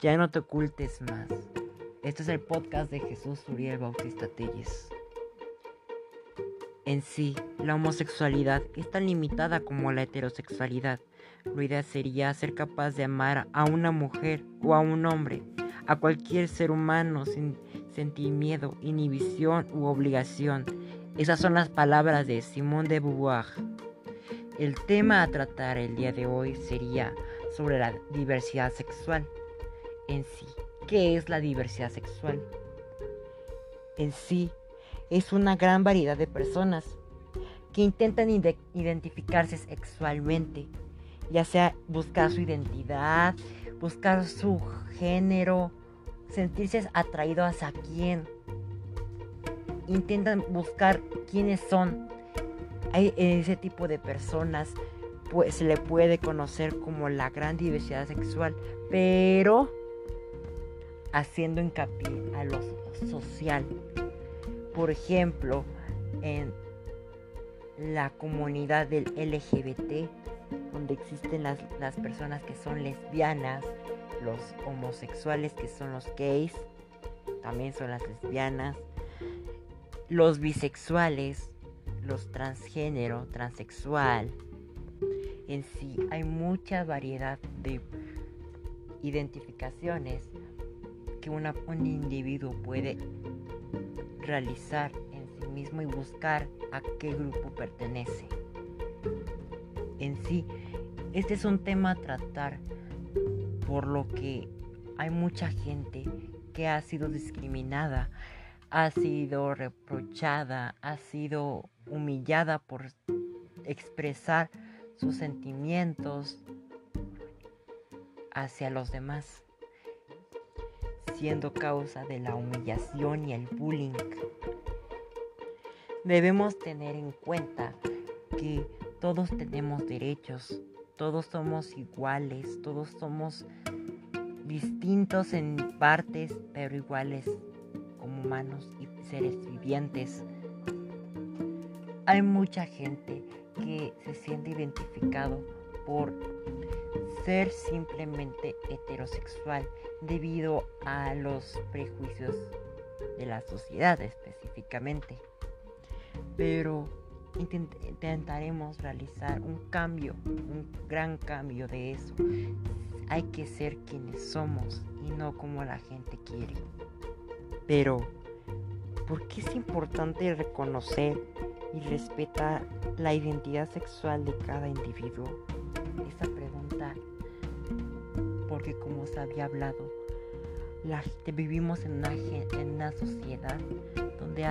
Ya no te ocultes más. Este es el podcast de Jesús Uriel Bautista Telles. En sí, la homosexualidad es tan limitada como la heterosexualidad. La idea sería ser capaz de amar a una mujer o a un hombre, a cualquier ser humano sin sentir miedo, inhibición u obligación. Esas son las palabras de Simone de Beauvoir. El tema a tratar el día de hoy sería sobre la diversidad sexual en sí. ¿Qué es la diversidad sexual? En sí, es una gran variedad de personas que intentan identificarse sexualmente, ya sea buscar su identidad, buscar su género, sentirse atraídos a quién. Intentan buscar quiénes son. Hay ese tipo de personas pues se le puede conocer como la gran diversidad sexual, pero haciendo hincapié a lo social. Por ejemplo, en la comunidad del LGBT, donde existen las, las, personas que son lesbianas, los homosexuales que son los gays, también son las lesbianas, los bisexuales, los transgénero, transexual. En sí hay mucha variedad de identificaciones que un individuo puede realizar en sí mismo y buscar a qué grupo pertenece. En sí, este es un tema a tratar por lo que hay mucha gente que ha sido discriminada, ha sido reprochada, ha sido humillada por expresar sus sentimientos hacia los demás siendo causa de la humillación y el bullying. Debemos tener en cuenta que todos tenemos derechos, todos somos iguales, todos somos distintos en partes, pero iguales como humanos y seres vivientes. Hay mucha gente que se siente identificado por ser simplemente heterosexual debido a los prejuicios de la sociedad específicamente. Pero intentaremos realizar un cambio, un gran cambio de eso. Hay que ser quienes somos y no como la gente quiere. Pero, ¿por qué es importante reconocer y respetar la identidad sexual de cada individuo? Esa pregunta porque como se había hablado, la, vivimos en una sociedad donde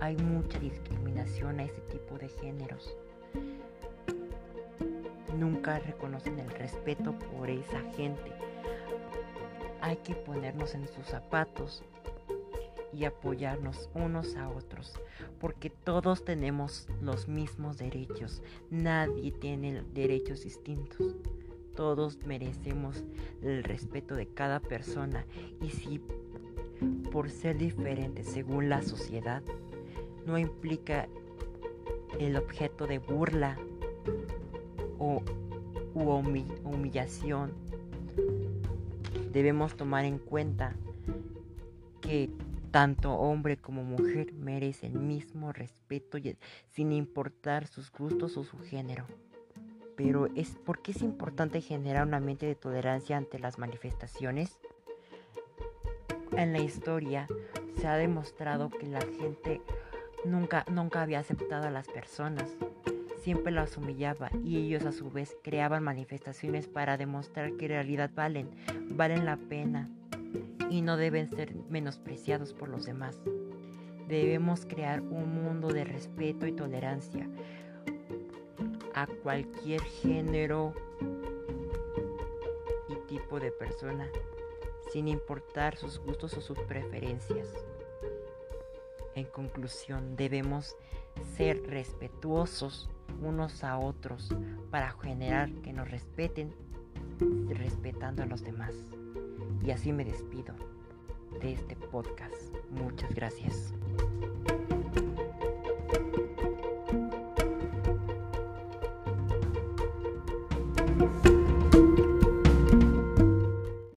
hay mucha discriminación a ese tipo de géneros. Nunca reconocen el respeto por esa gente. Hay que ponernos en sus zapatos y apoyarnos unos a otros, porque todos tenemos los mismos derechos, nadie tiene derechos distintos. Todos merecemos el respeto de cada persona. Y si por ser diferente según la sociedad no implica el objeto de burla o humillación, debemos tomar en cuenta que tanto hombre como mujer merecen el mismo respeto sin importar sus gustos o su género pero es ¿por qué es importante generar un ambiente de tolerancia ante las manifestaciones? En la historia se ha demostrado que la gente nunca, nunca había aceptado a las personas, siempre las humillaba y ellos a su vez creaban manifestaciones para demostrar que en realidad valen, valen la pena y no deben ser menospreciados por los demás. Debemos crear un mundo de respeto y tolerancia, a cualquier género y tipo de persona, sin importar sus gustos o sus preferencias. En conclusión, debemos ser respetuosos unos a otros para generar que nos respeten respetando a los demás. Y así me despido de este podcast. Muchas gracias.